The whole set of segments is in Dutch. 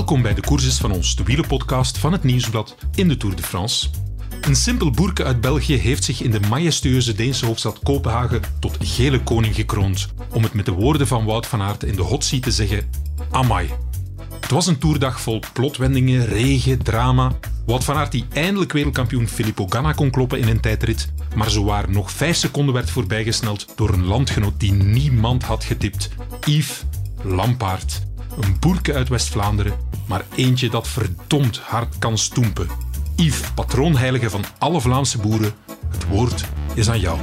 Welkom bij de courses van ons, de wielenpodcast van het Nieuwsblad in de Tour de France. Een simpel boerke uit België heeft zich in de majestueuze Deense hoofdstad Kopenhagen tot gele koning gekroond. Om het met de woorden van Wout van Aert in de hot seat te zeggen, amai. Het was een toerdag vol plotwendingen, regen, drama. Wout van Aert die eindelijk wereldkampioen Filippo Ganna kon kloppen in een tijdrit, maar zowaar nog vijf seconden werd voorbijgesneld door een landgenoot die niemand had getipt. Yves Lampaard. Een boerke uit West-Vlaanderen, maar eentje dat verdomd hard kan stoempen. Yves, patroonheilige van alle Vlaamse boeren, het woord is aan jou.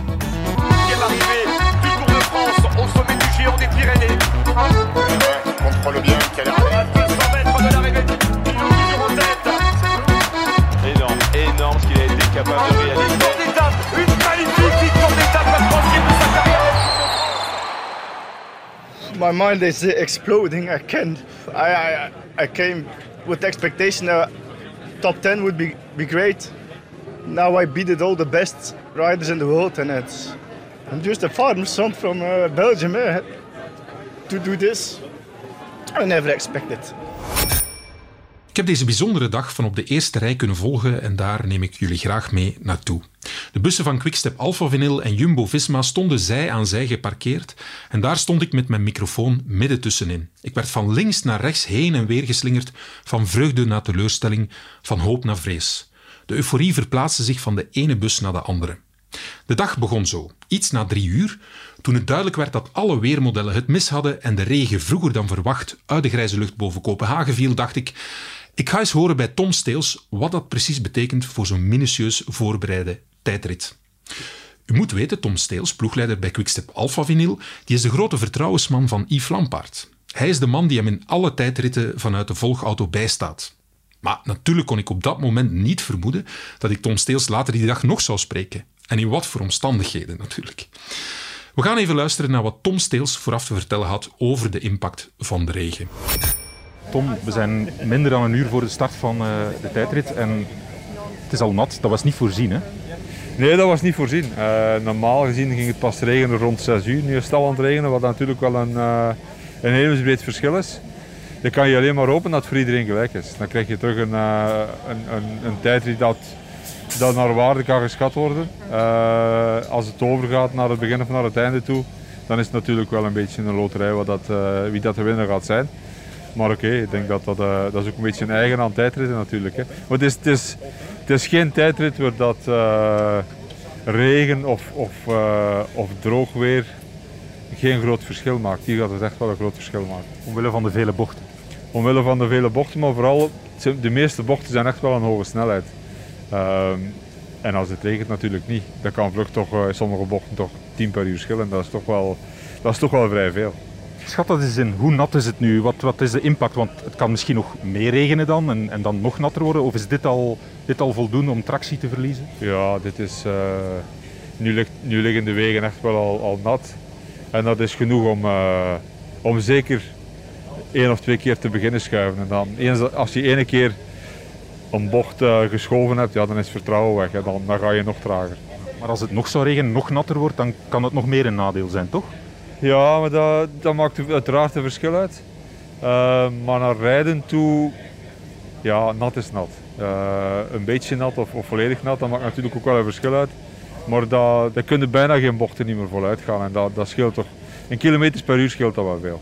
My mind is exploding. I can't. I, I I came with the expectation that top ten would be be great. Now I beat all the best riders in the world, and it's I'm just a farm son from uh, Belgium. Eh? To do this, I never expected. Ik heb deze bijzondere dag van op de eerste rij kunnen volgen en daar neem ik jullie graag mee naartoe. De bussen van Quickstep Alpha Vinyl en Jumbo-Visma stonden zij aan zij geparkeerd en daar stond ik met mijn microfoon midden tussenin. Ik werd van links naar rechts heen en weer geslingerd, van vreugde naar teleurstelling, van hoop naar vrees. De euforie verplaatste zich van de ene bus naar de andere. De dag begon zo, iets na drie uur. Toen het duidelijk werd dat alle weermodellen het mis hadden en de regen vroeger dan verwacht uit de grijze lucht boven Kopenhagen viel, dacht ik: ik ga eens horen bij Tom Steels wat dat precies betekent voor zo'n minutieus voorbereide tijdrit. U moet weten, Tom Steels, ploegleider bij Quickstep Alpha Vinyl, die is de grote vertrouwensman van Yves Lampaard. Hij is de man die hem in alle tijdritten vanuit de volgauto bijstaat. Maar natuurlijk kon ik op dat moment niet vermoeden dat ik Tom Steels later die dag nog zou spreken. En in wat voor omstandigheden natuurlijk. We gaan even luisteren naar wat Tom Steels vooraf te vertellen had over de impact van de regen. Tom, we zijn minder dan een uur voor de start van eh, de tijdrit en het is al nat. Dat was niet voorzien, hè? Nee, dat was niet voorzien. Eh, normaal gezien ging het pas regenen rond 6 uur. Nu is het al aan het regenen, wat natuurlijk wel een, uh, een hemelsbreed verschil is. Dan kan je alleen maar hopen dat voor iedereen gelijk is. Dan krijg je terug een, een, een, een tijdrit dat, dat naar waarde kan geschat worden. als het overgaat naar het begin of naar het einde toe, dan is het natuurlijk wel een beetje een loterij wat dat, wie dat de winnaar gaat zijn. Maar oké, okay, ik denk dat dat, uh, dat is ook een beetje een eigen aan tijdritten natuurlijk. Hè. Maar het is, het, is, het is geen tijdrit waar dat uh, regen of, of, uh, of droog weer geen groot verschil maakt. Hier gaat het echt wel een groot verschil maken. Omwille van de vele bochten? Omwille van de vele bochten, maar vooral de meeste bochten zijn echt wel een hoge snelheid. Um, en als het regent natuurlijk niet. Dan kan vlucht toch in sommige bochten toch 10 per uur schillen. Dat is toch wel, dat is toch wel vrij veel. Schat dat eens in. Hoe nat is het nu? Wat, wat is de impact? Want het kan misschien nog meer regenen dan en, en dan nog natter worden. Of is dit al, dit al voldoende om tractie te verliezen? Ja, dit is, uh, nu, ligt, nu liggen de wegen echt wel al, al nat. En dat is genoeg om, uh, om zeker één of twee keer te beginnen schuiven. En dan, eens, als je ene keer een bocht uh, geschoven hebt, ja, dan is vertrouwen weg. Hè. Dan, dan ga je nog trager. Maar als het nog zou regenen, nog natter wordt, dan kan het nog meer een nadeel zijn, toch? Ja, maar dat, dat maakt uiteraard een verschil uit. Uh, maar naar rijden toe, ja, nat is nat. Uh, een beetje nat of, of, volledig nat, dat maakt natuurlijk ook wel een verschil uit. Maar daar dat kunnen bijna geen bochten niet meer voluit gaan en dat, dat scheelt toch. In kilometers per uur scheelt dat wel veel.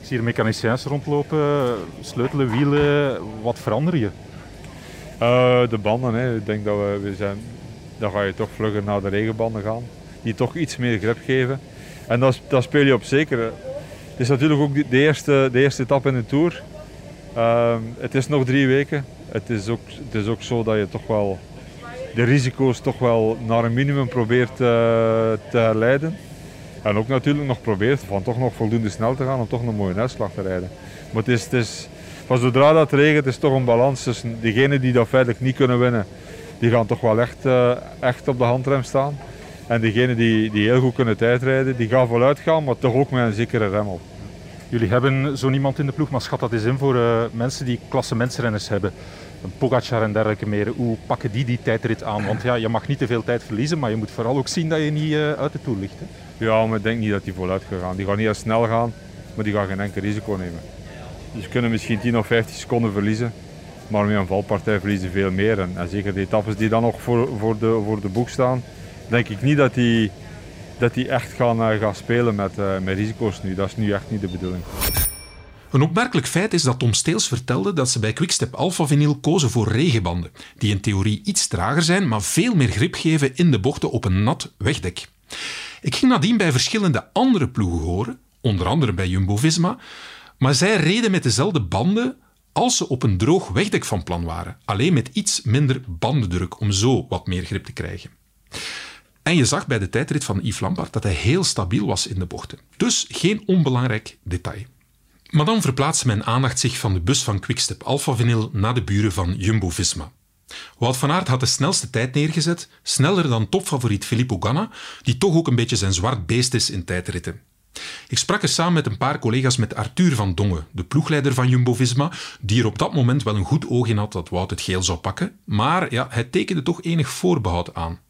Ik zie hier mechaniciëns rondlopen, sleutelen, wielen. Wat verander je? Uh, de banden, hè. ik denk dat we, we zijn, dan ga je toch vlugger naar de regenbanden gaan. Die toch iets meer grip geven. En dat, speel je op zeker. Het is natuurlijk ook de eerste, de eerste etappe in de Tour. Uh, het is nog drie weken. Het is, ook, het is ook zo dat je toch wel de risico's toch wel naar een minimum probeert uh, te herleiden. En ook natuurlijk nog probeert van toch nog voldoende snel te gaan om toch een mooie uitslag te rijden. Maar het is, het is, zodra dat regent is toch een balans tussen degenen die dat feitelijk niet kunnen winnen. Die gaan toch wel echt, uh, echt op de handrem staan. En degenen die, die heel goed kunnen tijdrijden, die gaan voluit gaan, maar toch ook met een zekere rem op. Jullie hebben zo'n iemand in de ploeg, maar schat dat eens in voor uh, mensen die klassementsrenners hebben. Een Pogacar en dergelijke meer. Hoe pakken die die tijdrit aan? Want ja, je mag niet te veel tijd verliezen, maar je moet vooral ook zien dat je niet uh, uit de Tour ligt. Hè? Ja, maar ik denk niet dat die voluit gaan. Die gaan niet heel snel gaan, maar die gaan geen enkel risico nemen. Dus ze kunnen misschien 10 of 15 seconden verliezen. Maar met een valpartij verliezen ze veel meer. En, en zeker de etappes die dan nog voor, voor, de, voor de boek staan, denk ik niet dat die, dat die echt gaan, eh, gaan spelen met, eh, met risico's nu. Dat is nu echt niet de bedoeling. Een opmerkelijk feit is dat Tom Steels vertelde dat ze bij Quickstep Alpha Vinyl kozen voor regenbanden, die in theorie iets trager zijn, maar veel meer grip geven in de bochten op een nat wegdek. Ik ging nadien bij verschillende andere ploegen horen, onder andere bij Jumbo-Visma, maar zij reden met dezelfde banden als ze op een droog wegdek van plan waren, alleen met iets minder bandendruk om zo wat meer grip te krijgen. En je zag bij de tijdrit van Yves Lampaert dat hij heel stabiel was in de bochten. Dus geen onbelangrijk detail. Maar dan verplaatste mijn aandacht zich van de bus van Quickstep Alpha Vinyl naar de buren van Jumbo-Visma. Wout van Aert had de snelste tijd neergezet, sneller dan topfavoriet Filippo Ganna, die toch ook een beetje zijn zwart beest is in tijdritten. Ik sprak er samen met een paar collega's met Arthur van Dongen, de ploegleider van Jumbo-Visma, die er op dat moment wel een goed oog in had dat Wout het geel zou pakken, maar ja, hij tekende toch enig voorbehoud aan.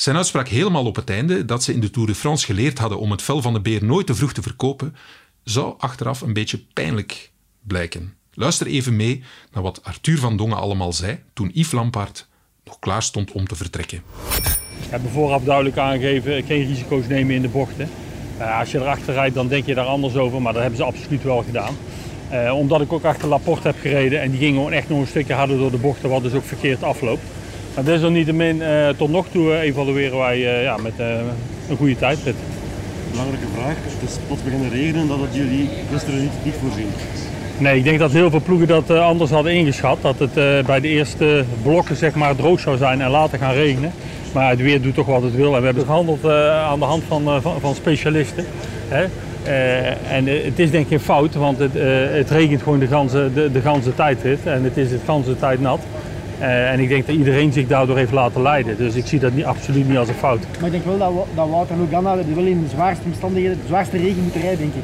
Zijn uitspraak helemaal op het einde, dat ze in de Tour de France geleerd hadden om het vel van de beer nooit te vroeg te verkopen, zou achteraf een beetje pijnlijk blijken. Luister even mee naar wat Arthur van Dongen allemaal zei toen Yves Lampaert nog klaar stond om te vertrekken. We hebben vooraf duidelijk aangegeven geen risico's nemen in de bochten. Uh, als je erachter rijdt, dan denk je daar anders over, maar dat hebben ze absoluut wel gedaan. Uh, omdat ik ook achter Laporte heb gereden en die ging gewoon echt nog een stukje harder door de bochten, wat dus ook verkeerd afloopt. Maar desalniettemin, uh, tot nog toe evalueren wij ja, met een goede tijdrit. Belangrijke vraag, het is plots beginnen regenen, dat het jullie gisteren niet, niet voorzien? Nee, ik denk dat heel veel ploegen dat anders hadden ingeschat. Dat het bij de eerste blokken zeg maar, droog zou zijn en later gaan regenen. Maar het weer doet toch wat het wil. En we hebben gehandeld aan de hand van, van, van, specialisten. Hè? Uh, en het is denk ik geen fout, want het, het regent gewoon de ganse, de, de ganse tijdrit. En het is de ganse tijd nat. Uh, en ik denk dat iedereen zich daardoor heeft laten leiden. Dus ik zie dat niet, absoluut niet als een fout. Maar ik denk wel dat, dat Wout en Lugana wel in de zwaarste omstandigheden, de zwaarste regen moeten rijden, denk ik.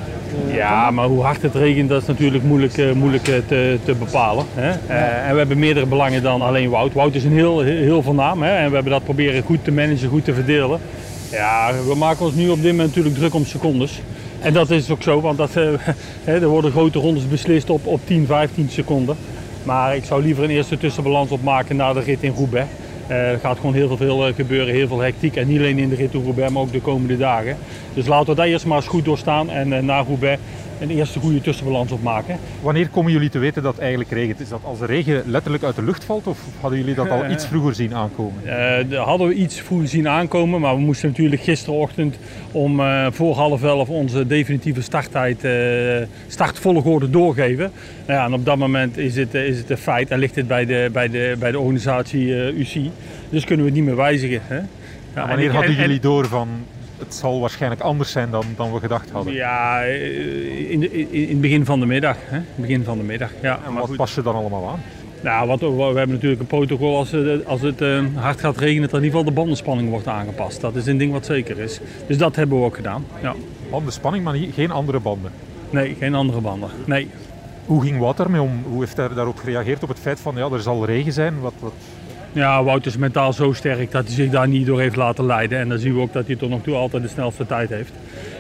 Uh, ja, maar hoe hard het regent, dat is natuurlijk moeilijk, uh, moeilijk te, te, bepalen. Hè? en we hebben meerdere belangen dan alleen Wout. Wout is een heel, heel veel naam hè? en we hebben dat proberen goed te managen, goed te verdelen. Ja, we maken ons nu op dit moment natuurlijk druk om secondes. En dat is ook zo, want dat, er worden grote rondes beslist op, op 10, 15 seconden. Maar ik zou liever een eerste tussenbalans opmaken na de rit in Roubaix. Uh, er gaat gewoon heel veel gebeuren, heel veel hectiek. En niet alleen in de rit in Roubaix, maar ook de komende dagen. Dus laten we dat eerst maar eens goed doorstaan. En uh, na Roubaix een eerste goede tussenbalans opmaken. Wanneer komen jullie te weten dat het eigenlijk regent? Is dat als de regen letterlijk uit de lucht valt of hadden jullie dat al iets vroeger zien aankomen? Uh, hadden we iets vroeger zien aankomen, maar we moesten natuurlijk gisterochtend om uh, voor half elf onze definitieve starttijd, uh, startvolgorde doorgeven. Nou ja, en op dat moment is het, is het een feit en ligt het bij de, bij de, bij de organisatie UCI. Dus kunnen we het niet meer wijzigen. Hè? Ja, wanneer en, hadden jullie door van het zal waarschijnlijk anders zijn dan, dan we gedacht hadden. Ja, in, de, in, het begin van de middag. Hè? begin van de middag ja. En wat pas je dan allemaal aan? Nou, wat, we hebben natuurlijk een protocol als, als het uh, hard gaat regenen, dat in ieder geval de bandenspanning wordt aangepast. Dat is een ding wat zeker is. Dus dat hebben we ook gedaan. Ja. Bandenspanning, maar geen andere banden? Nee, geen andere banden. Nee. Hoe ging Wout ermee om? Hoe heeft hij daarop gereageerd op het feit van ja, er zal regen zijn? Wat, wat... Ja, Wout is mentaal zo sterk dat hij zich daar niet door heeft laten leiden. En dan zien we ook dat hij tot nog toe altijd de snelste tijd heeft.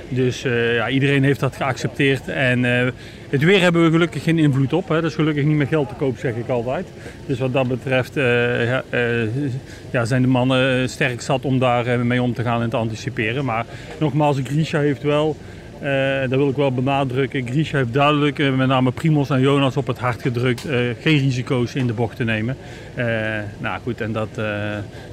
Dus uh, ja, iedereen heeft dat geaccepteerd. En uh, het weer hebben we gelukkig geen invloed op. Hè. Dat is gelukkig niet met geld te koop, zeg ik altijd. Dus wat dat betreft uh, ja, zijn de mannen sterk zat om daar mee om te gaan en te anticiperen. Maar nogmaals, Grisha heeft wel dat wil ik wel benadrukken. Grisha heeft duidelijk, uh, met name Primos en Jonas, op het hart gedrukt. Uh, geen risico's in de bocht te nemen. nou goed, en dat,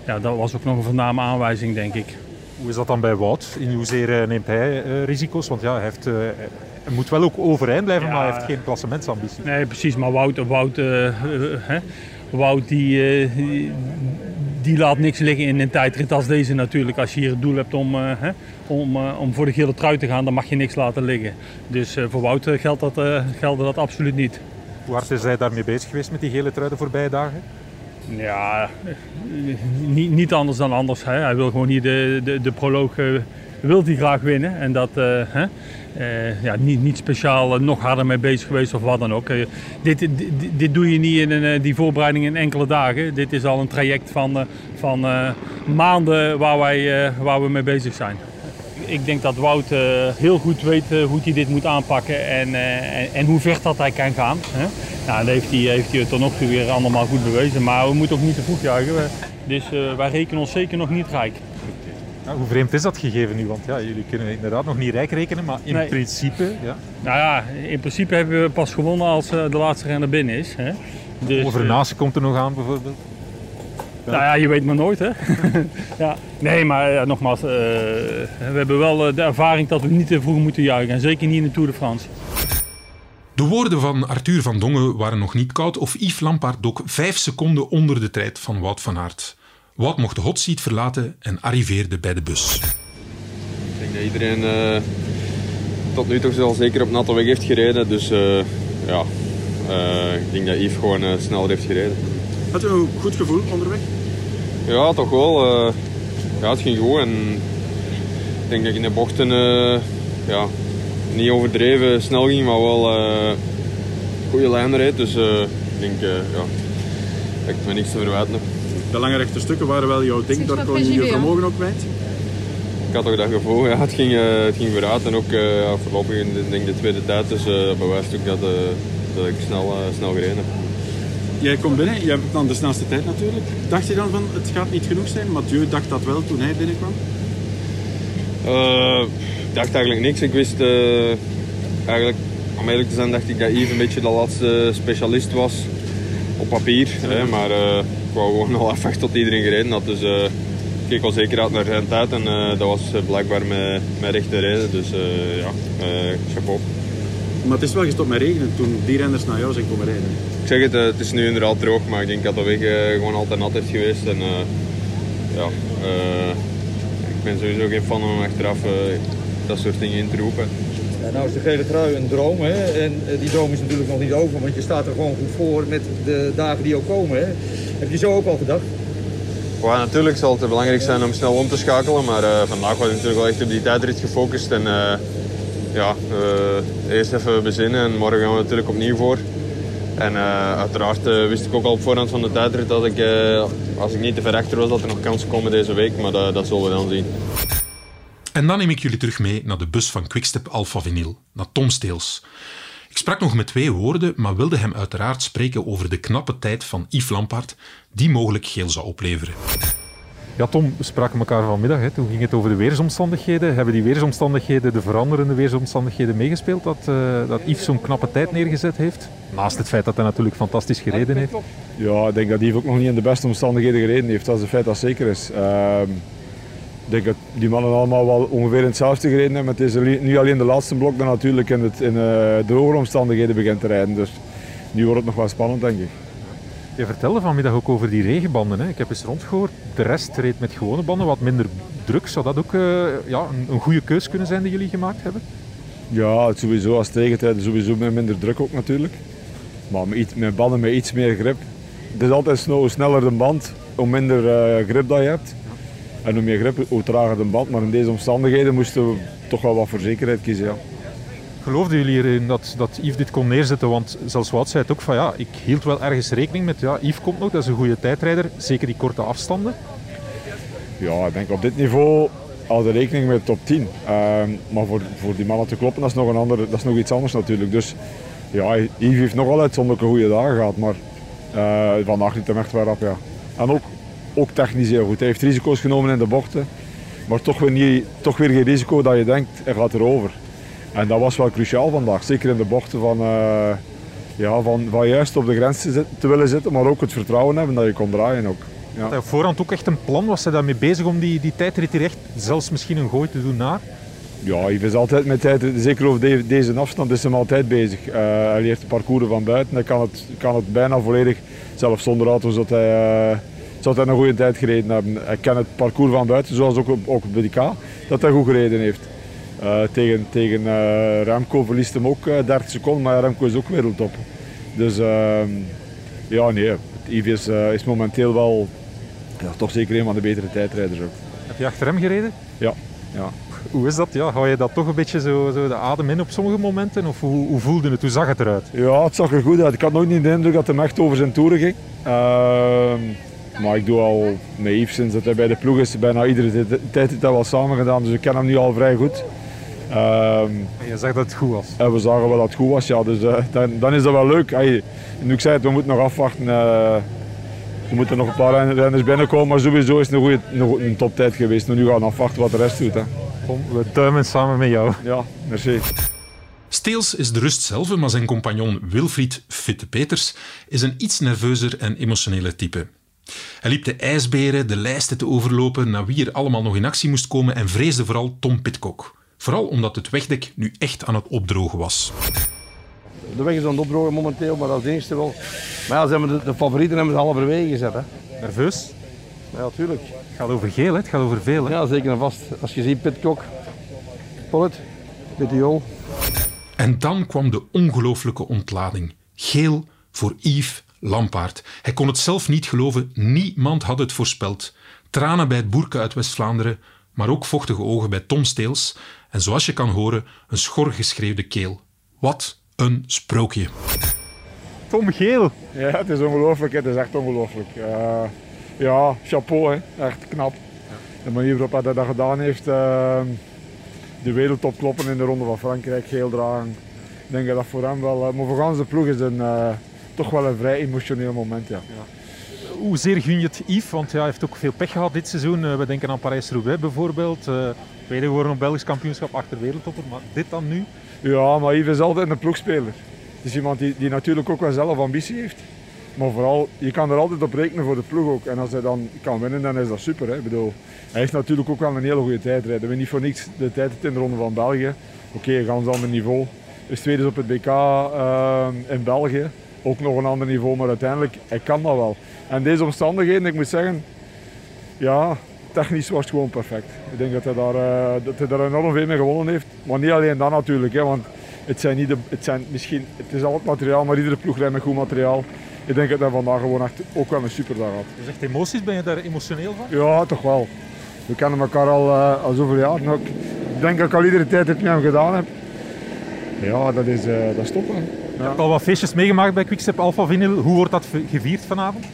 ja, dat was ook nog een voorname aanwijzing, denk ik. Hoe is dat dan bij Wout? In hoezeer neemt hij risico's? Want ja, hij, heeft, hij moet wel ook overeind blijven, ja, maar hij heeft geen klassementsambitie. Nee, precies. Maar Wout, Wout, hè, Wout die, die laat niks liggen in een tijdrit als deze natuurlijk. Als je hier het doel hebt om, hè, om, uh, om voor de gele trui te gaan, dan mag je niks laten liggen. Dus voor Wout geldt dat, geldt dat absoluut niet. Hoe hard is hij daarmee bezig geweest met die gele trui de voorbije dagen? Ja, niet, niet anders dan anders. Hè. Hij wil gewoon hier de, de, de proloog wil hij graag winnen. En dat, hè, uh, ja, niet, niet speciaal nog harder mee bezig geweest of wat dan ook. Dit, dit, dit, doe je niet in een, die voorbereiding in enkele dagen. Dit is al een traject van, van maanden waar, wij, waar we mee bezig zijn. ik denk dat Wout eh, heel goed weet eh, hoe hij dit moet aanpakken en, eh, en, hoe ver dat hij kan gaan. Hè? Nou, dat heeft hij, heeft hij tot nog weer allemaal goed bewezen. Maar we moeten ook niet te vroeg juichen. Dus eh, wij rekenen ons zeker nog niet rijk. Ja, hoe vreemd is dat gegeven nu? Want ja, jullie kunnen inderdaad nog niet rijk rekenen, maar in Nee. principe... Ja. Nou ja, in principe hebben we pas gewonnen als eh, de laatste renner binnen is. Hè? Dus, Over eh, Naasten komt er nog aan bijvoorbeeld. Nou ja, je weet maar nooit, hè? ja. Nee, maar ja, nogmaals, eh, we hebben wel de ervaring dat we niet te vroeg moeten juichen. En zeker niet in de Tour de France. De woorden van Arthur van Dongen waren nog niet koud of Yves Lampaard dook vijf seconden onder de tijd van Wout van Aert. Wout mocht de hot seat verlaten en arriveerde bij de bus. Ik denk dat iedereen eh, tot nu toe wel zeker op natte weg heeft gereden. Dus eh, ja, eh, ik denk dat Yves gewoon eh, sneller heeft gereden. Had u een goed gevoel onderweg? Ja, toch wel. eh, ja, het ging goed. En ik denk dat ik in de bochten eh, ja, niet overdreven snel ging, maar wel eh goede lijn reed. Dus eh, ik denk eh, ja, dat ik me niks te verwijten heb. De lange rechte stukken waren wel jouw ding, daar kon je je vermogen ook kwijt. Ik had toch dat gevoel, ja, het, ging, eh, het ging vooruit en ook eh, ja, voorlopig in de, denk de tweede tijd. Dus eh bewijst ook dat, eh, dat ik snel, snel gereden heb. Jij komt binnen, je hebt dan de snelste tijd natuurlijk. Dacht je dan van het gaat niet genoeg zijn? Mathieu dacht dat wel toen hij binnenkwam. Eh, ik dacht eigenlijk niks. Ik wist eh, eigenlijk, om eerlijk te zijn, dacht ik dat Yves een beetje de laatste specialist was op papier. Hè, maar eh, ik wou gewoon al afwachten tot iedereen gereden had. Dus eh, ik keek al zeker uit naar zijn tijd en eh, dat was eh, blijkbaar met, met rechte reden. Dus eh, ja, eh chapeau. Maar het is wel gestopt met regenen toen die renners naar jou zijn komen rijden. Ik zeg het, het is nu inderdaad droog, maar ik denk dat de weg gewoon altijd nat heeft geweest. En, eh, ja, eh, ik ben sowieso geen fan om achteraf eh, dat soort dingen in te roepen. Ja, nou is de gele trui een droom. Hè? En die droom is natuurlijk nog niet over, want je staat er gewoon goed voor met de dagen die ook komen. Hè? Heb je zo ook al gedacht? Ja, natuurlijk zal het belangrijk zijn om snel om te schakelen, maar eh, vandaag was ik natuurlijk wel echt op die tijdrit gefocust. En eh, ja, eh, eerst even bezinnen en morgen gaan we natuurlijk opnieuw voor. En eh, uiteraard eh, wist ik ook al op voorhand van de tijdrit dat ik, eh, als ik niet te ver achter was, dat er nog kansen komen deze week. Maar dat, dat zullen we dan zien. En dan neem ik jullie terug mee naar de bus van Quickstep Alpha Vinyl, naar Tom Steels. Ik sprak nog met twee woorden, maar wilde hem uiteraard spreken over de knappe tijd van Yves Lampaard, die mogelijk geel zou opleveren. Ja, Tom, we spraken elkaar vanmiddag. Hè. Toen ging het over de weersomstandigheden. Hebben die weersomstandigheden, de veranderende weersomstandigheden meegespeeld dat, eh, dat Yves zo'n knappe tijd neergezet heeft? Naast het feit dat hij natuurlijk fantastisch gereden heeft. Ja, ik denk dat Yves ook nog niet in de beste omstandigheden gereden heeft. Dat is een feit dat zeker is. Ehm, ik denk dat die mannen allemaal wel ongeveer in hetzelfde gereden hebben. Het is nu alleen de laatste blok dat natuurlijk in, het, in eh, de hogere omstandigheden begint te rijden. Dus nu wordt het nog wel spannend, denk ik. Je vertelde vanmiddag ook over die regenbanden. Hè. Ik heb eens rondgehoord. De rest reed met gewone banden, wat minder druk. Zou dat ook eh, ja, een, een goede keus kunnen zijn die jullie gemaakt hebben? Ja, het sowieso als tegentijd sowieso met minder druk ook natuurlijk. Maar met, iets, met banden met iets meer grip. Het is altijd sneller de band, hoe minder eh, grip dat je hebt. En hoe meer grip, hoe trager de band. Maar in deze omstandigheden moesten we toch wel wat voor zekerheid kiezen. Ja. Geloofden jullie erin dat, dat Yves dit kon neerzetten? Want zelfs Wout zei het ook van ja, ik hield wel ergens rekening met ja, Yves komt nog, dat is een goede tijdrijder. Zeker die korte afstanden. Ja, ik denk op dit niveau al de rekening met top 10. Ehm, maar voor, voor die mannen te kloppen, dat is nog, een andere, dat is nog iets anders natuurlijk. Dus ja, Yves heeft nog wel uitzonderlijke goede dagen gehad, maar eh, vandaag liet hem echt wel op. Ja. En ook, ook technisch heel goed. Hij heeft risico's genomen in de bochten, maar toch weer, niet, toch weer geen risico dat je denkt, hij gaat erover. En dat was wel cruciaal vandaag, zeker in de bochten van, eh, ja, van, van juist op de grens te, willen zitten, maar ook het vertrouwen hebben dat je kon draaien ook. Ja. Had hij voorhand ook echt een plan? Was hij daarmee bezig om die, die tijdrit hier echt zelfs misschien een gooi te doen naar? Ja, hij is altijd met tijd, zeker over de- deze afstand is hij altijd bezig. Eh, hij leert de parcours van buiten, hij kan het, kan het bijna volledig, zelfs zonder auto, zodat hij, eh, zou hij een goede tijd gereden hebben. Hij kent het parcours van buiten, zoals ook, op- ook op de dat hij goed gereden heeft. Eh, tegen tegen eh, Remco verliest hem ook eh, 30 seconden, maar Remco is ook wereldtop. Dus ehm, ja, nee, Yves is, eh, is momenteel wel ja, toch zeker een van de betere tijdrijders ook. Heb je achter hem gereden? Ja, ja. Hoe is dat? Ja, hou je dat toch een beetje zo, zo de adem in op sommige momenten? Of hoe, hoe voelde het? Hoe zag het eruit? Ja, het zag er goed uit. Ik had nooit niet de indruk dat hij echt over zijn toeren ging. Ehm, Maar ik doe al Yves sinds dat hij bij de ploeg is, bijna iedere tijd heeft dat wel samen gedaan. Dus ik ken hem nu al vrij goed. Ehm, je zegt dat het goed was? En we zagen wel dat het goed was, ja. Dus uh, dan, dan, is dat wel leuk. Hey, nu ik zei het, we moeten nog afwachten. Uh, er moeten nog een paar renners binnenkomen, maar sowieso is het een, goede, een, een toptijd geweest. Nu gaan we afwachten wat de rest doet. Hè. Kom, we duimen samen met jou. Ja, merci. Steels is de rust zelf, maar zijn compagnon Wilfried Fitte Peters is een iets nerveuzer en emotionele type. Hij liep de ijsberen, de lijsten te overlopen, naar wie er allemaal nog in actie moest komen en vreesde vooral Tom Pitcock. Vooral omdat het wegdek nu echt aan het opdrogen was. De weg is aan het opdrogen momenteel, maar dat is het enige wel. Maar ja, ze hebben de, de favorieten hebben ze halverwege gezet. Hè. Nerveus? Ja, natuurlijk. Het gaat over geel, hè? het gaat over veel. Hè? Ja, zeker en vast. Als je ziet Pitcock, Pollet, Pittiol. En dan kwam de ongelooflijke ontlading. Geel voor Yves Lampaard. Hij kon het zelf niet geloven, niemand had het voorspeld. Tranen bij het boerke uit West-Vlaanderen, maar ook vochtige ogen bij Tom Steels. En zoals je kan horen, een schor geschreeuwde keel. Wat een sprookje. Tom Geel. Ja, het is ongelooflijk. Het is echt ongelooflijk. Uh, ja, chapeau. Hè. Echt knap. De manier waarop hij dat gedaan heeft. Uh, de wereldtop kloppen in de Ronde van Frankrijk, geel dragen. Ik denk dat dat voor hem wel... Uh, maar voor de ploeg is een, uh, toch wel een vrij emotioneel moment, ja. ja. Hoezeer gun je het Yves? Want ja, hij heeft ook veel pech gehad dit seizoen. we denken aan Parijs-Roubaix bijvoorbeeld. tweede geworden op Belgisch kampioenschap achter wereldtopper. Maar dit dan nu? Ja, maar Yves is altijd een ploegspeler. Het is iemand die, die natuurlijk ook wel zelf ambitie heeft. Maar vooral, je kan er altijd op rekenen voor de ploeg ook. En als hij dan kan winnen, dan is dat super. Hè. Ik bedoel, hij heeft natuurlijk ook wel een hele goede tijdrijder. We niet voor niks de tijd in de Ronde van België. Oké, okay, een ander niveau. Is tweede op het BK uh, in België. Ook nog een ander niveau, maar uiteindelijk, hij kan dat wel. En deze omstandigheden, ik moet zeggen, ja, technisch was het gewoon perfect. Ik denk dat hij daar, uh, dat hij daar enorm veel mee gewonnen heeft. Maar niet alleen dat natuurlijk, hè, want het, zijn niet de, het, zijn misschien, het is al het materiaal, maar iedere ploeg rijdt met goed materiaal. Ik denk dat hij vandaag gewoon echt ook wel een superdag had. Je zegt emoties, ben je daar emotioneel van? Ja, toch wel. We kennen elkaar al, uh, al zoveel jaar. Ik denk dat ik al iedere tijd het met hem gedaan heb. Ja, dat is, uh, dat is top. Hè. Ja. Je hebt al wat feestjes meegemaakt bij Quickstep Alpha Vinyl. Hoe wordt dat gevierd vanavond?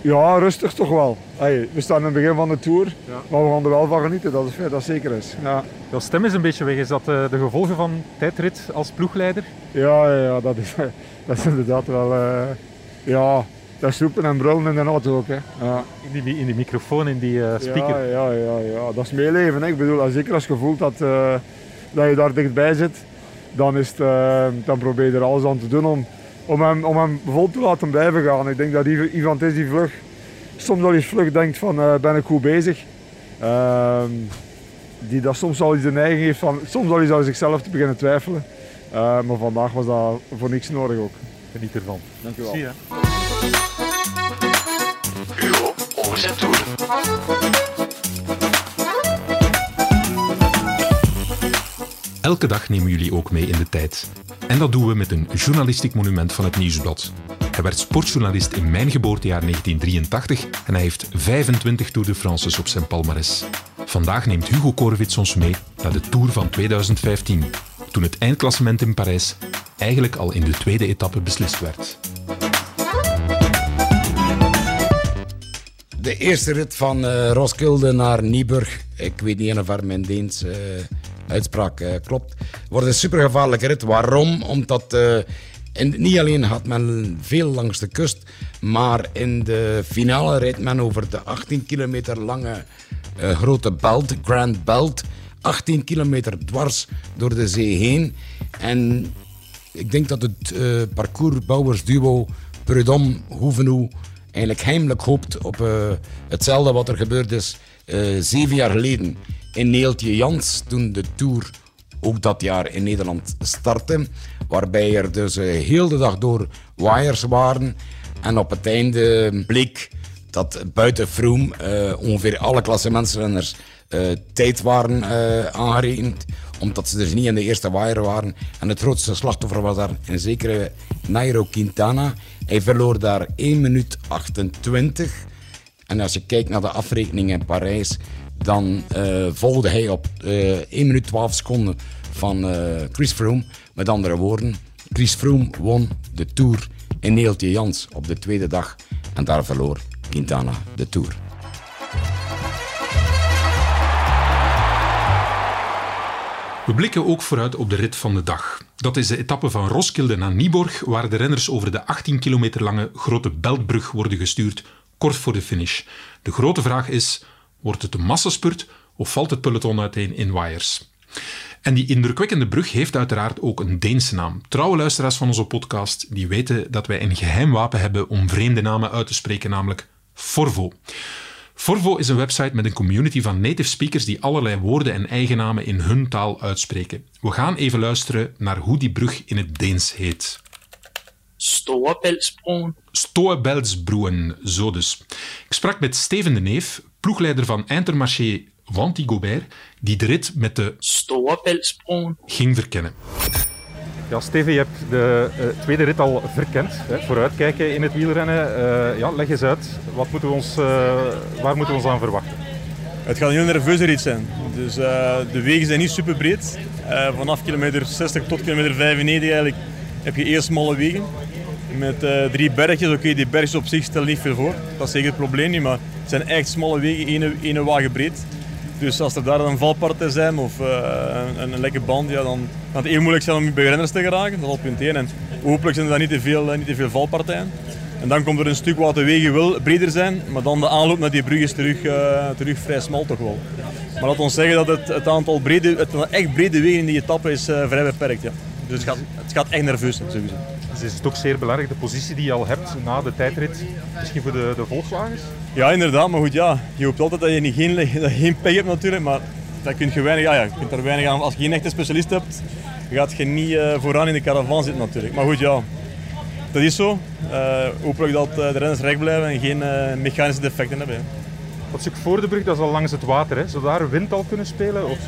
Ja, rustig toch wel. Hey, we staan in het begin van de Tour, ja. maar we gaan er wel van genieten, dat is feit, dat zeker is. Ja. Jouw stem is een beetje weg. Is dat uh, de gevolgen van tijdrit als ploegleider? Ja, ja, dat, is, dat is inderdaad wel... Uh, ja, dat is roepen en brullen in de auto ook. Hè. Ja. In, die, in die microfoon, in die uh, speaker? Ja, ja, ja, ja, dat is meeleven. Hè. Ik bedoel, zeker als je voelt dat, dat je daar dichtbij zit, dan, is het, dan probeer je er alles aan te doen om om hem, om hem vol te laten blijven gaan. Ik denk dat iemand is die vlug, soms al eens vlug denkt van uh, ben ik goed bezig. Uh, die dat soms al eens de neiging heeft van soms al eens aan zichzelf te beginnen twijfelen. Uh, maar vandaag was dat voor niks nodig ook. Geniet ervan. Dank u wel. Zie je. Uw Elke dag nemen jullie ook mee in de tijd. En dat doen we met een journalistiek monument van het Nieuwsblad. Hij werd sportjournalist in mijn geboortejaar 1983 en hij heeft 25 Tour de France's op zijn palmares. Vandaag neemt Hugo Korwitz ons mee naar de Tour van 2015, toen het eindklassement in Parijs eigenlijk al in de tweede etappe beslist werd. De eerste rit van uh, Roskilde naar Nieburg. Ik weet niet of mijn Deens uh, uitspraak uh, klopt. Wordt een supergevaarlijke rit. Waarom? Omdat uh, niet alleen had men veel langs de kust, maar in de finale rijdt men over de 18 kilometer lange uh, grote belt, Grand Belt. 18 kilometer dwars door de zee heen. En ik denk dat het uh, parcoursbouwersduo Prudhomme Hoevenoe eigenlijk heimelijk hoopt op hetzelfde wat er gebeurd is zeven jaar geleden in Neeltje Jans toen de Tour ook dat jaar in Nederland startte. Waarbij er dus uh, heel de dag door wires waren. En op het einde bleek dat buiten Froome uh, ongeveer alle klassementsrenners uh, tijd waren aangerekend. Omdat ze dus niet in de eerste wire waren. En het grootste slachtoffer was daar een zekere Nairo Quintana. Hij verloor daar 1 minuut 28. En als je kijkt naar de afrekening in Parijs, dan uh, volgde hij op uh, 1 minuut 12 seconden van uh, Chris Froome. Met andere woorden, Chris Froome won de Tour en Neeltje Jans op de tweede dag. En daar verloor Quintana de Tour. We blikken ook vooruit op de rit van de dag. Dat is de etappe van Roskilde naar Nieborg, waar de renners over de 18 kilometer lange Grote Beltbrug worden gestuurd, kort voor de finish. De grote vraag is, wordt het een massaspurt of valt het peloton uiteen in wires? En die indrukwekkende brug heeft uiteraard ook een Deense naam. Trouwe luisteraars van onze podcast die weten dat wij een geheim wapen hebben om vreemde namen uit te spreken, namelijk Forvo. Forvo is een website met een community van native speakers die allerlei woorden en eigennamen in hun taal uitspreken. We gaan even luisteren naar hoe die brug in het Deens heet. Storebæltsbroen. Stoebelsbroen, zo dus. Ik sprak met Steven de Neef, ploegleider van Intermarché Wanty Gobert, die de rit met de Storebæltsbroen. ging verkennen. Ja, Steven, je hebt de eh, tweede rit al verkend. Hè, vooruitkijken in het wielrennen. Eh, ja, leg eens uit, wat moeten we ons, eh, waar moeten we ons aan verwachten? Het gaat een heel nerveuze rit zijn. Dus, eh, de wegen zijn niet super breed. Eh, vanaf kilometer 60 tot kilometer 95 eigenlijk heb je eerst smalle wegen. Met eh, drie bergjes. Oké, die bergjes op zich stellen niet veel voor. Dat is zeker het probleem niet, maar het zijn echt smalle wegen, ene, ene wagen breed. Dus als er daar dan valparten zijn of eh, een, een lekke band, ja, dan kan het heel moeilijk zijn om bij renners te geraken. Dat is al punt 1. En hopelijk zijn er dan niet te veel, eh, niet te veel valpartijen. En dan komt er een stuk waar de wegen wel breder zijn, maar dan de aanloop naar die brug is terug, eh, terug vrij smal toch wel. Maar laat ons zeggen dat het, het aantal brede, het echt brede wegen in die etappe is vrij beperkt. Ja. Dus het gaat, het gaat echt nerveus zijn, sowieso. Is het ook zeer belangrijk, de positie die je al hebt na de tijdrit, misschien voor de, de Volkswagens? Ja, inderdaad. Maar goed, ja, je hoopt altijd dat je niet geen, dat geen pech hebt natuurlijk. Maar daar kun je weinig, ja, je kunt er weinig aan. Als je geen echte specialist hebt, gaat je niet eh, vooraan in de caravan zitten natuurlijk. Maar goed, ja, dat is zo. Eh hopelijk dat eh, de renners recht blijven en geen mechanische defecten hebben. Dat stuk voor de brug, dat is al langs het water. Hè. Zou daar wind al kunnen spelen? Of...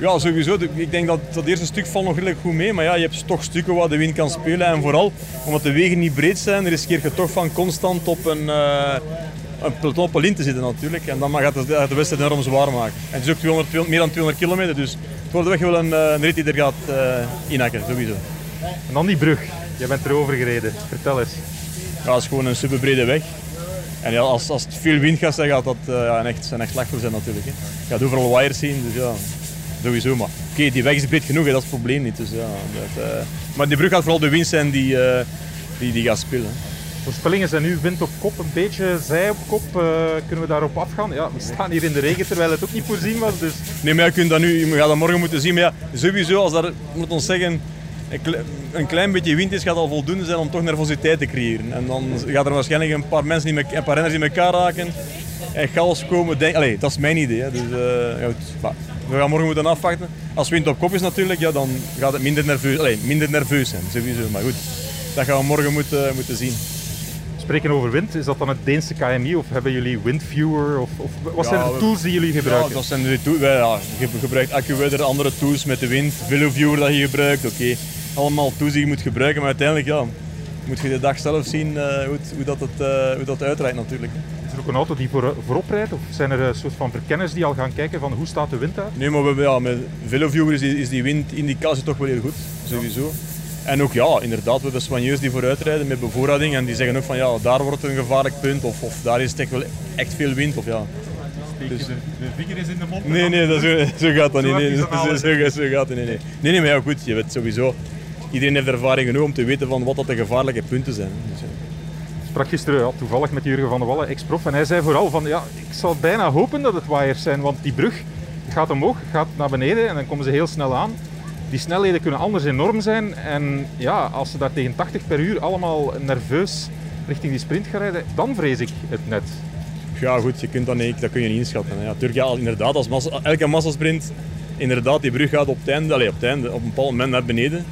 Ja, sowieso. Ik denk dat dat eerste stuk valt nog redelijk goed mee. Maar ja, je hebt toch stukken waar de wind kan spelen. En vooral, omdat de wegen niet breed zijn, riskeer je toch van constant op een, eh een peloton op een lint te zitten natuurlijk. En dan gaat gaat de wedstrijd enorm zwaar maken. En het is ook 200, 200 meer dan 200 kilometer, dus het wordt weg wel een, eh, een rit die er gaat eh inhakken, sowieso. En dan die brug. Jij bent erover gereden. Vertel eens. Ja, het is gewoon een superbrede weg. En ja, als, als het veel wind gaat zijn, gaat dat eh, ja, een, echt, een echt zijn natuurlijk. Hè. Je gaat overal wires zien, dus ja, sowieso. Maar oké, die weg is breed genoeg, hè, dat is het probleem niet. Dus, ja, dat, eh, maar die brug gaat vooral de wind zijn die, eh, die, die gaat spelen. Voorspellingen zijn nu wind op kop, een beetje zij op kop. Kunnen we daarop afgaan? Ja, we staan hier in de regen terwijl het ook niet voorzien was. Dus Nee, maar je, kunt dat nu, je gaat dat morgen moeten zien. Maar ja, sowieso, als daar, moet ons zeggen, een kle- een klein beetje wind is, gaat al voldoende zijn om toch nervositeit te creëren. En dan gaat er waarschijnlijk een paar mensen, die me- een paar renners in elkaar raken en chaos komen. Denk, allee, dat is mijn idee. Hè. Dus, eh, ja, goed, maar we gaan morgen moeten afwachten. Als wind op kop is natuurlijk, ja, dan gaat het minder nerveus, allee, minder nerveus zijn, sowieso. Maar goed, dat gaan we morgen moeten, moeten zien. spreken over wind, is dat dan het Deense KMI of hebben jullie Windviewer? Of, of wat Ja, zijn de tools die jullie gebruiken? Ja, dat zijn de tools. Ja, je gebruikt AccuWeather, andere tools met de wind, VeloViewer dat je gebruikt. Oké, allemaal je moet gebruiken, maar uiteindelijk ja, moet je de dag zelf zien eh, hoe, het- hoe, dat het, eh, hoe dat uitrijdt natuurlijk. Is er ook een auto die voor, voorop rijdt? Of zijn er een soort van verkenners die al gaan kijken van hoe staat de wind uit? Nee, maar we, ja, met VeloViewer is die, is die windindicatie toch wel heel goed, sowieso. En ook ja, inderdaad, we hebben soigneurs die vooruitrijden met bevoorrading en die zeggen ook van ja, daar wordt het een gevaarlijk punt of, of daar is het echt wel echt veel wind. Of, ja. Dus- de vinger is in de mond. Nee, nee, dat, zo, zo gaat dat Zo niet. Nee, zo, zo, gaat het niet. Nee. nee, nee, maar ja, goed, je weet sowieso. Iedereen heeft ervaring genoeg om te weten van wat dat de gevaarlijke punten zijn. Dus, ja. Ik sprak gisteren ja, toevallig met Jurgen van der Wallen, ex-prof, en hij zei vooral van ja, ik zal bijna hopen dat het wires zijn, want die brug gaat omhoog, gaat naar beneden en dan komen ze heel snel aan. Die snelheden kunnen anders enorm zijn en ja, als ze daar tegen 80 per uur allemaal nerveus richting die sprint gaan rijden, dan vrees ik het net. Ja, goed, je kunt dat, niet, dat kun je niet inschatten. Ja, Turkije, inderdaad, als massa, elke massasprint, inderdaad, die brug gaat op het einde, allee, op het einde, op een bepaald moment naar beneden.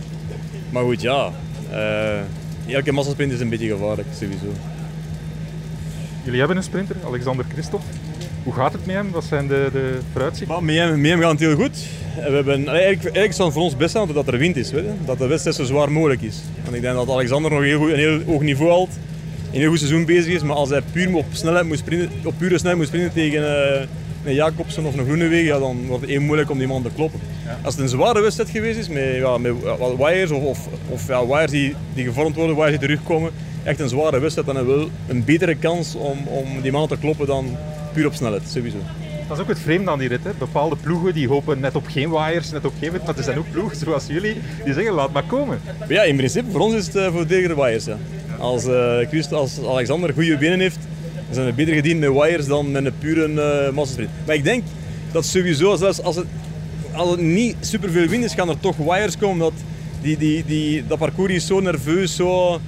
Maar goed, ja, eh, elke massasprint is een beetje gevaarlijk, sowieso. Jullie hebben een sprinter, Alexander Christophe. Hoe gaat het met hem? Wat zijn de, de vooruitzichten? Maar met hem, met hem gaat het heel goed. En We hebben, eigenlijk, eigenlijk het voor ons best zijn dat er wind is, weet je? dat de wedstrijd zo zwaar mogelijk is. Want ik denk dat Alexander nog heel goed, een heel hoog niveau haalt, een heel goed seizoen bezig is, maar als hij puur op, snelheid moet sprinten, op pure snelheid moet sprinten tegen, eh, een Jacobsen of een Groenewegen, ja, dan wordt het heel moeilijk om die man te kloppen. Als het een zware wedstrijd geweest is, met, ja, met wires of, of, of ja, wires die, die gevormd worden, wires die terugkomen, echt een zware wedstrijd, dan hebben we wel een betere kans om, om die man te kloppen dan puur op snelheid, sowieso. Dat is ook het vreemde aan die rit. Hè. Bepaalde ploegen die hopen net op geen wires, net op geen wind. Maar er zijn ook ploegen zoals jullie die zeggen laat maar komen. Ja, in principe voor ons is het uh, voor de wires. Ja. Als, uh, Christ, als Alexander goede benen heeft, dan zijn beter gediend met wires dan met een pure uh. Maar ik denk dat sowieso, zelfs als het, als het niet superveel wind is, gaan er toch wires komen. Dat, die, die, die, dat parcours is zo nerveus, zo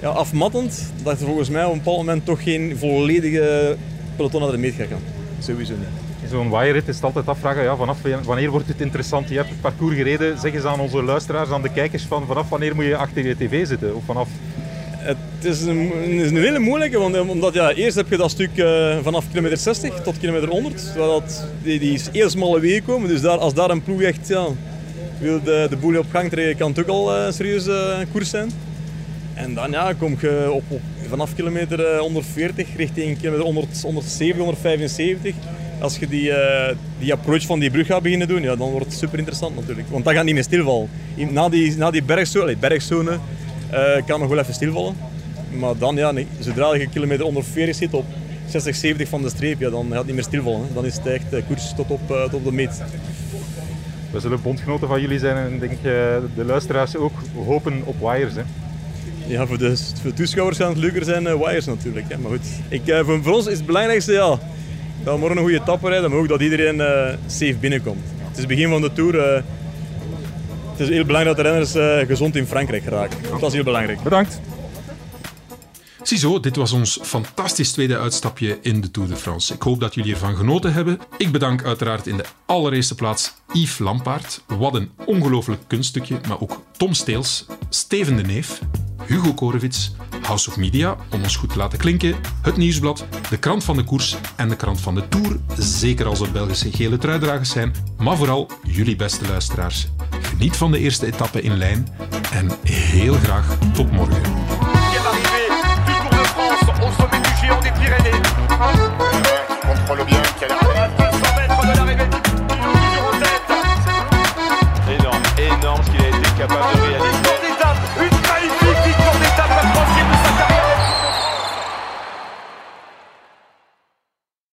ja, afmattend, dat er volgens mij op een bepaald moment toch geen volledige peloton naar de meet gaat gaan. Sowieso niet. Zo'n waaierrit is altijd afvragen, ja, vanaf wanneer wordt het interessant? Je hebt het parcours gereden, zeg eens aan onze luisteraars, aan de kijkers, van vanaf wanneer moet je achter je tv zitten? Of vanaf... Het is een, is een hele moeilijke, want omdat ja, eerst heb je dat stuk uh, vanaf kilometer 60 tot kilometer 100, dat, die, die is eerst smalle wegen komen, dus daar, als daar een ploeg echt wil de, de boel op gang trekken, kan het ook al een uh, serieuze uh, koers zijn. En dan ja, kom je op, vanaf kilometer 140 richting kilometer 100, 170, 175. Als je die, die approach van die brug gaat beginnen doen, ja, dan wordt het super interessant natuurlijk. Want dat gaat niet meer stilvallen. Na die, na die bergzone, bergzone uh, kan nog wel even stilvallen. Maar dan, ja, nee, zodra je kilometer 140 zit op 60, 70 van de streep, ja, dan gaat het niet meer stilvallen. Hè. Dan is het echt uh, koers tot op, tot op de meet. We zullen bondgenoten van jullie zijn en denk de luisteraars ook hopen op wires. Hè. Ja, voor de, voor de toeschouwers gaan het leuker zijn wires natuurlijk. Hè. Maar goed, ik, voor, voor, ons is het belangrijkste ja, dat we morgen een goede etappe rijden, maar ook dat iedereen safe binnenkomt. Het is het begin van de Tour. Het is heel belangrijk dat de renners gezond in Frankrijk geraken. Dat is heel belangrijk. Bedankt. Ziezo, dit was ons fantastisch tweede uitstapje in de Tour de France. Ik hoop dat jullie ervan genoten hebben. Ik bedank uiteraard in de allereerste plaats Yves Lampaard. Wat een ongelooflijk kunststukje, maar ook Tom Steels, Steven de Neef, Hugo Korevits, House of Media, om ons goed te laten klinken, het Nieuwsblad, de krant van de koers en de krant van de Tour, zeker als het Belgische gele truidragers zijn, maar vooral jullie beste luisteraars. Geniet van de eerste etappe in lijn en heel graag tot morgen. capable de réaliser.